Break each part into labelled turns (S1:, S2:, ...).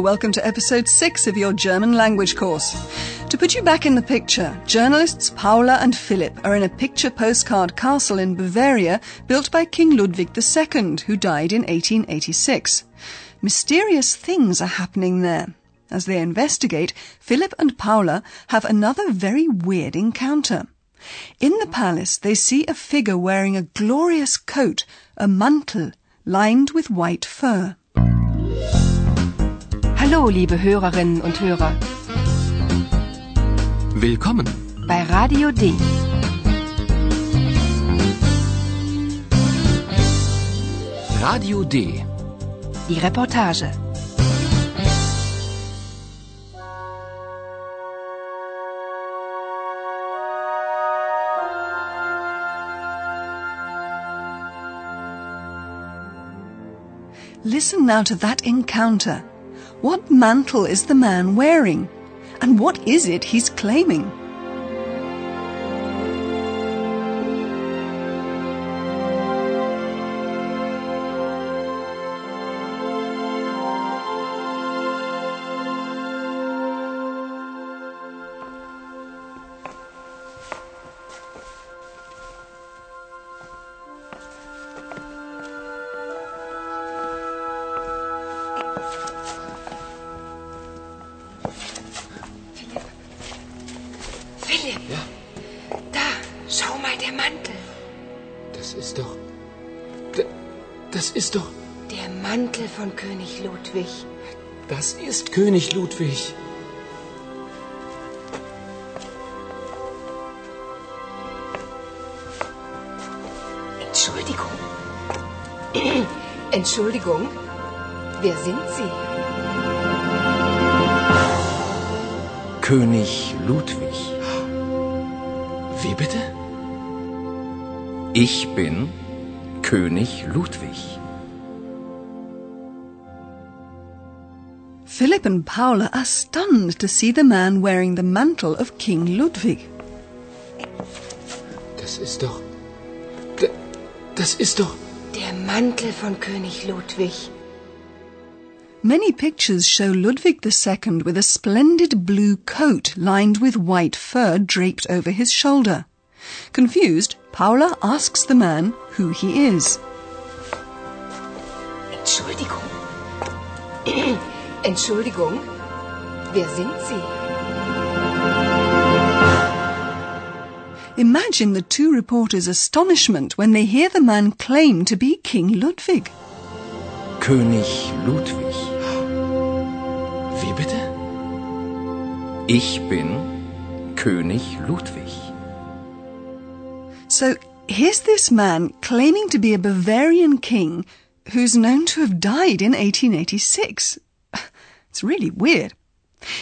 S1: Welcome to episode 6 of your German language course. To put you back in the picture, journalists Paula and Philip are in a picture postcard castle in Bavaria built by King Ludwig II, who died in 1886. Mysterious things are happening there. As they investigate, Philip and Paula have another very weird encounter. In the palace, they see a figure wearing a glorious coat, a mantel, lined with white fur.
S2: Hallo, liebe Hörerinnen und Hörer.
S3: Willkommen.
S2: Bei Radio D.
S3: Radio D.
S2: Die Reportage.
S1: Listen now to that encounter. What mantle is the man wearing? And what is it he's claiming?
S2: Mantel von König Ludwig.
S3: Das ist König Ludwig.
S2: Entschuldigung. Entschuldigung. Wer sind Sie?
S4: König Ludwig.
S3: Wie bitte?
S4: Ich bin König Ludwig.
S1: Philip and Paula are stunned to see the man wearing the mantle of King Ludwig.
S3: Das ist doch. Das ist doch.
S2: Der Mantel von König Ludwig.
S1: Many pictures show Ludwig II with a splendid blue coat lined with white fur draped over his shoulder. Confused, Paula asks the man who he is.
S2: Entschuldigung. Entschuldigung. Wer sind Sie?
S1: Imagine the two reporters' astonishment when they hear the man claim to be King Ludwig.
S4: König Ludwig.
S3: Wie bitte?
S4: Ich bin König Ludwig.
S1: So here's this man claiming to be a Bavarian king who's known to have died in 1886. It's really weird.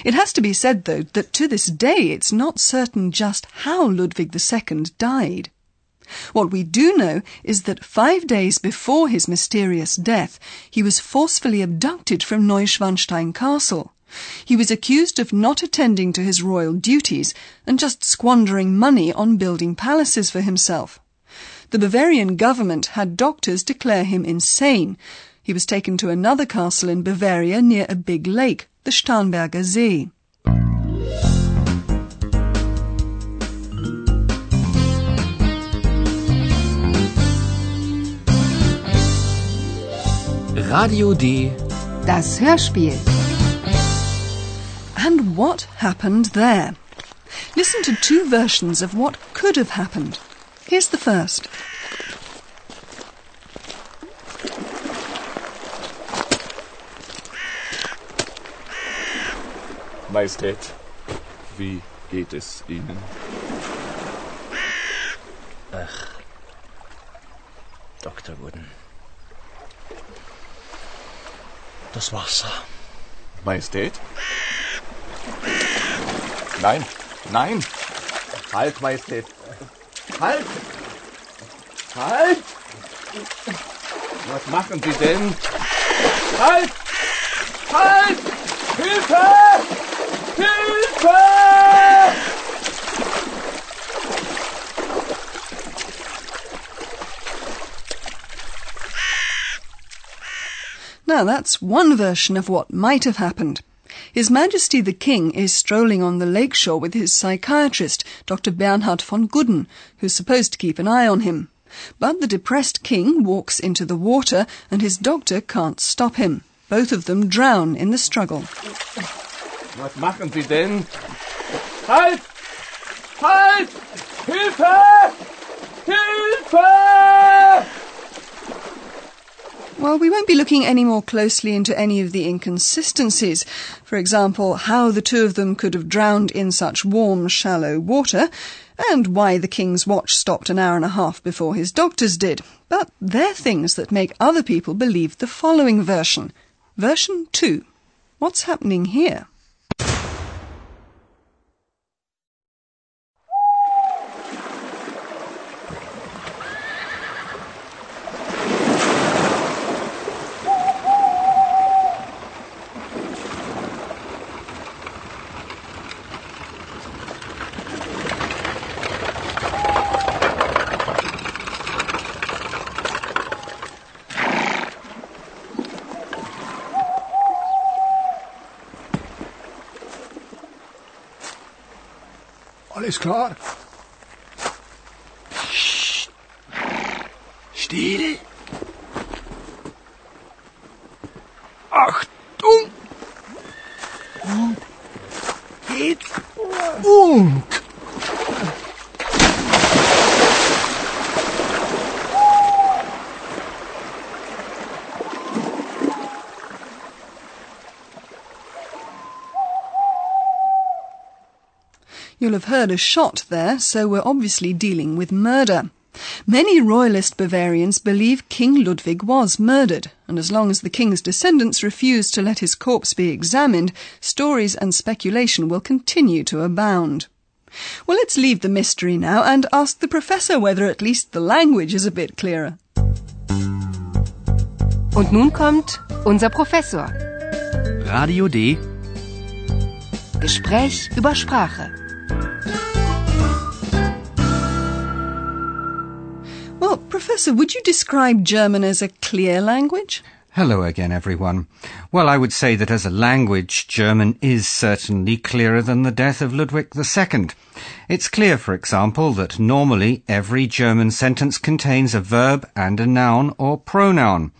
S1: It has to be said, though, that to this day it's not certain just how Ludwig II died. What we do know is that five days before his mysterious death, he was forcefully abducted from Neuschwanstein Castle. He was accused of not attending to his royal duties and just squandering money on building palaces for himself. The Bavarian government had doctors declare him insane. He was taken to another castle in Bavaria near a big lake, the Starnberger See.
S3: Radio D.
S2: Das Hörspiel.
S1: And what happened there? Listen to two versions of what could have happened. Here's the first.
S5: Majestät, wie geht es Ihnen?
S4: Dr. Wooden. Das Wasser.
S5: Majestät? Nein, nein.
S6: Halt, Majestät. Halt! Halt!
S5: Was machen Sie denn? Halt! Halt! Hilfe!
S1: Now that's one version of what might have happened. His Majesty the King is strolling on the lakeshore with his psychiatrist, Dr. Bernhard von Gudden, who's supposed to keep an eye on him. But the depressed king walks into the water and his doctor can't stop him. Both of them drown in the struggle.
S5: Was machen Sie denn? Halt! Halt! Hilfe! Hilfe!
S1: Well, we won't be looking any more closely into any of the inconsistencies. For example, how the two of them could have drowned in such warm, shallow water, and why the king's watch stopped an hour and a half before his doctor's did. But they're things that make other people believe the following version. Version 2. What's happening here?
S3: ist klar. Psst. Stille. Achtung! Und geht's und.
S1: Heard a shot there, so we're obviously dealing with murder. Many royalist Bavarians believe King Ludwig was murdered, and as long as the king's descendants refuse to let his corpse be examined, stories and speculation will continue to abound. Well, let's leave the mystery now and ask the professor whether at least the language is a bit clearer.
S2: Und nun kommt unser Professor.
S7: Radio D.
S2: Gespräch über Sprache.
S1: Well, Professor, would you describe German as a clear language?
S7: Hello again, everyone. Well, I would say that as a language, German is certainly clearer than the death of Ludwig II. It's clear, for example, that normally every German sentence contains a verb and a noun or pronoun.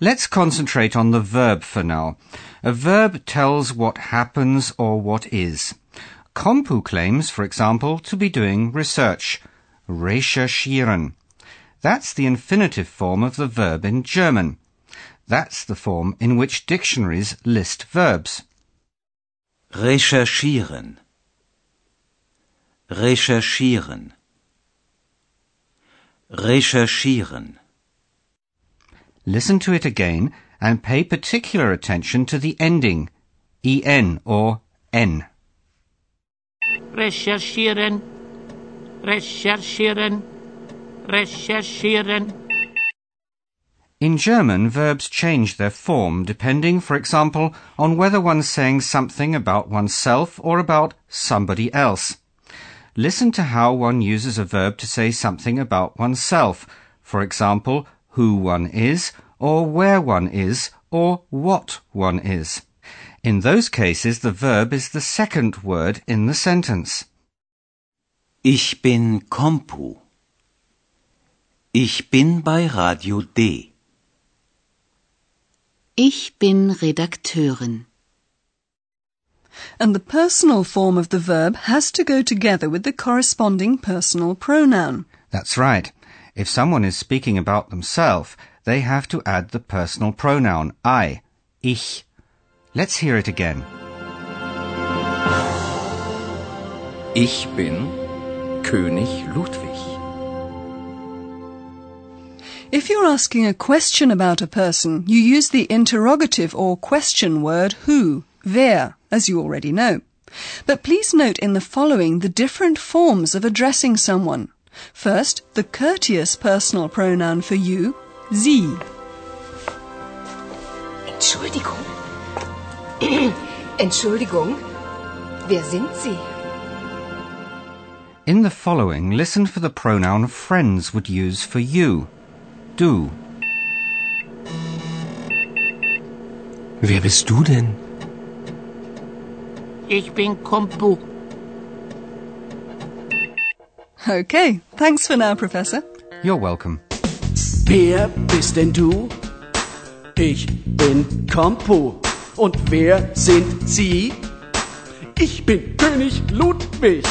S7: Let's concentrate on the verb for now. A verb tells what happens or what is. Compu claims, for example, to be doing research. Recherchieren. That's the infinitive form of the verb in German. That's the form in which dictionaries list verbs.
S4: Recherchieren. Recherchieren. Recherchieren.
S7: Listen to it again and pay particular attention to the ending, en or n.
S8: recherchieren, recherchieren, recherchieren.
S7: In German, verbs change their form depending, for example, on whether one's saying something about oneself or about somebody else. Listen to how one uses a verb to say something about oneself, for example, who one is, or where one is, or what one is. In those cases, the verb is the second word in the sentence.
S4: Ich bin Compu. Ich bin bei Radio D.
S9: Ich bin Redakteurin.
S1: And the personal form of the verb has to go together with the corresponding personal pronoun.
S7: That's right. If someone is speaking about themselves, they have to add the personal pronoun I, ich. Let's hear it again.
S4: Ich bin König Ludwig.
S1: If you're asking a question about a person, you use the interrogative or question word who, wer, as you already know. But please note in the following the different forms of addressing someone. First, the courteous personal pronoun for you, Sie.
S2: Entschuldigung. Entschuldigung. Wer sind Sie?
S7: In the following, listen for the pronoun friends would use for you. Du.
S3: Wer bist du denn?
S8: Ich bin Kompu.
S1: Okay, thanks for now, Professor.
S7: You're welcome.
S10: Wer bist denn du? Ich bin Kompo. Und wer sind Sie? Ich bin König Ludwig.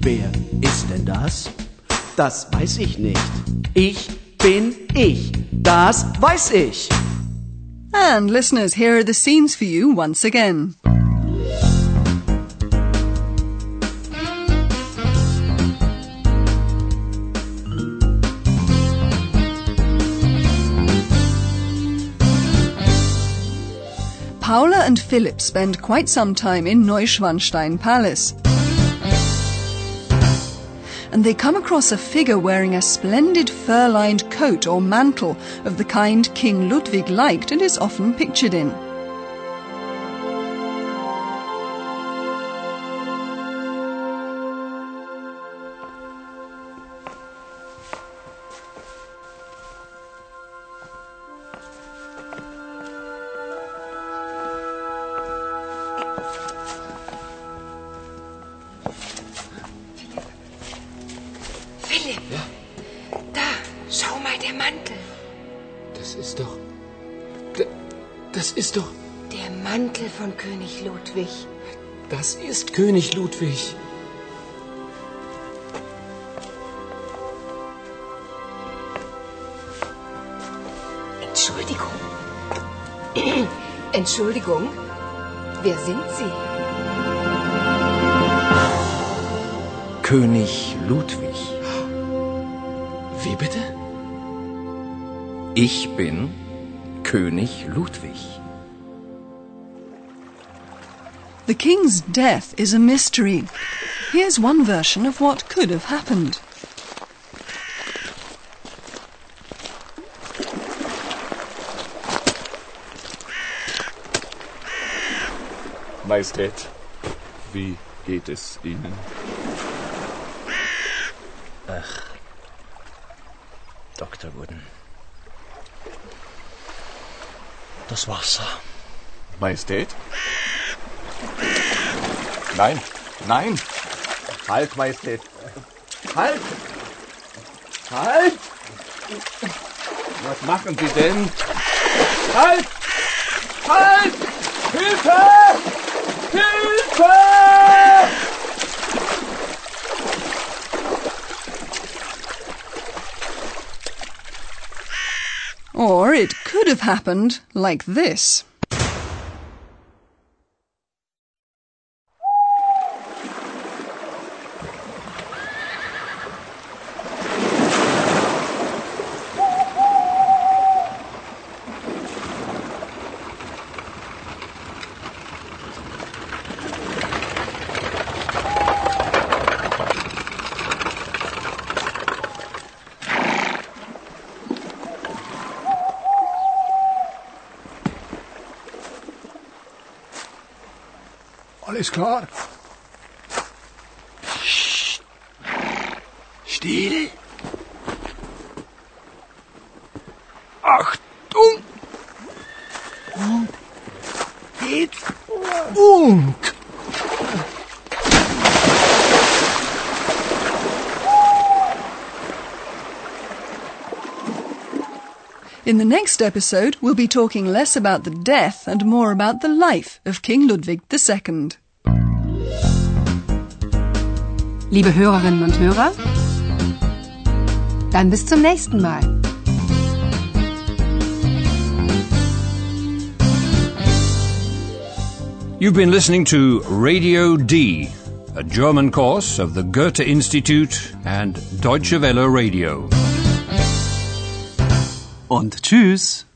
S10: Wer ist denn das? Das weiß ich nicht. Ich bin ich. Das weiß ich.
S1: And listeners, here are the scenes for you once again. Paula and Philip spend quite some time in Neuschwanstein Palace. And they come across a figure wearing a splendid fur lined coat or mantle of the kind King Ludwig liked and is often pictured in.
S2: Der Mantel.
S3: Das ist doch. Das ist doch.
S2: Der Mantel von König Ludwig.
S3: Das ist König Ludwig.
S2: Entschuldigung. Entschuldigung. Wer sind Sie?
S4: König Ludwig.
S3: Wie bitte?
S4: Ich bin König Ludwig.
S1: The king's death is a mystery. Here's one version of what could have happened.
S5: Majestät, wie geht es Ihnen?
S11: Dr. Wooden. Das Wasser.
S5: Majestät? Nein, nein!
S6: Halt, Majestät. Halt! Halt!
S5: Was machen Sie denn? Halt! Halt! Hilfe! Hilfe!
S1: Or it could have happened like this.
S3: Alles klar? Still.
S1: In the next episode, we'll be talking less about the death and more about the life of King Ludwig II.
S2: Liebe Hörerinnen und Hörer, dann bis zum nächsten Mal.
S12: You've been listening to Radio D, a German course of the Goethe Institute and Deutsche Welle Radio.
S10: Und tschüss.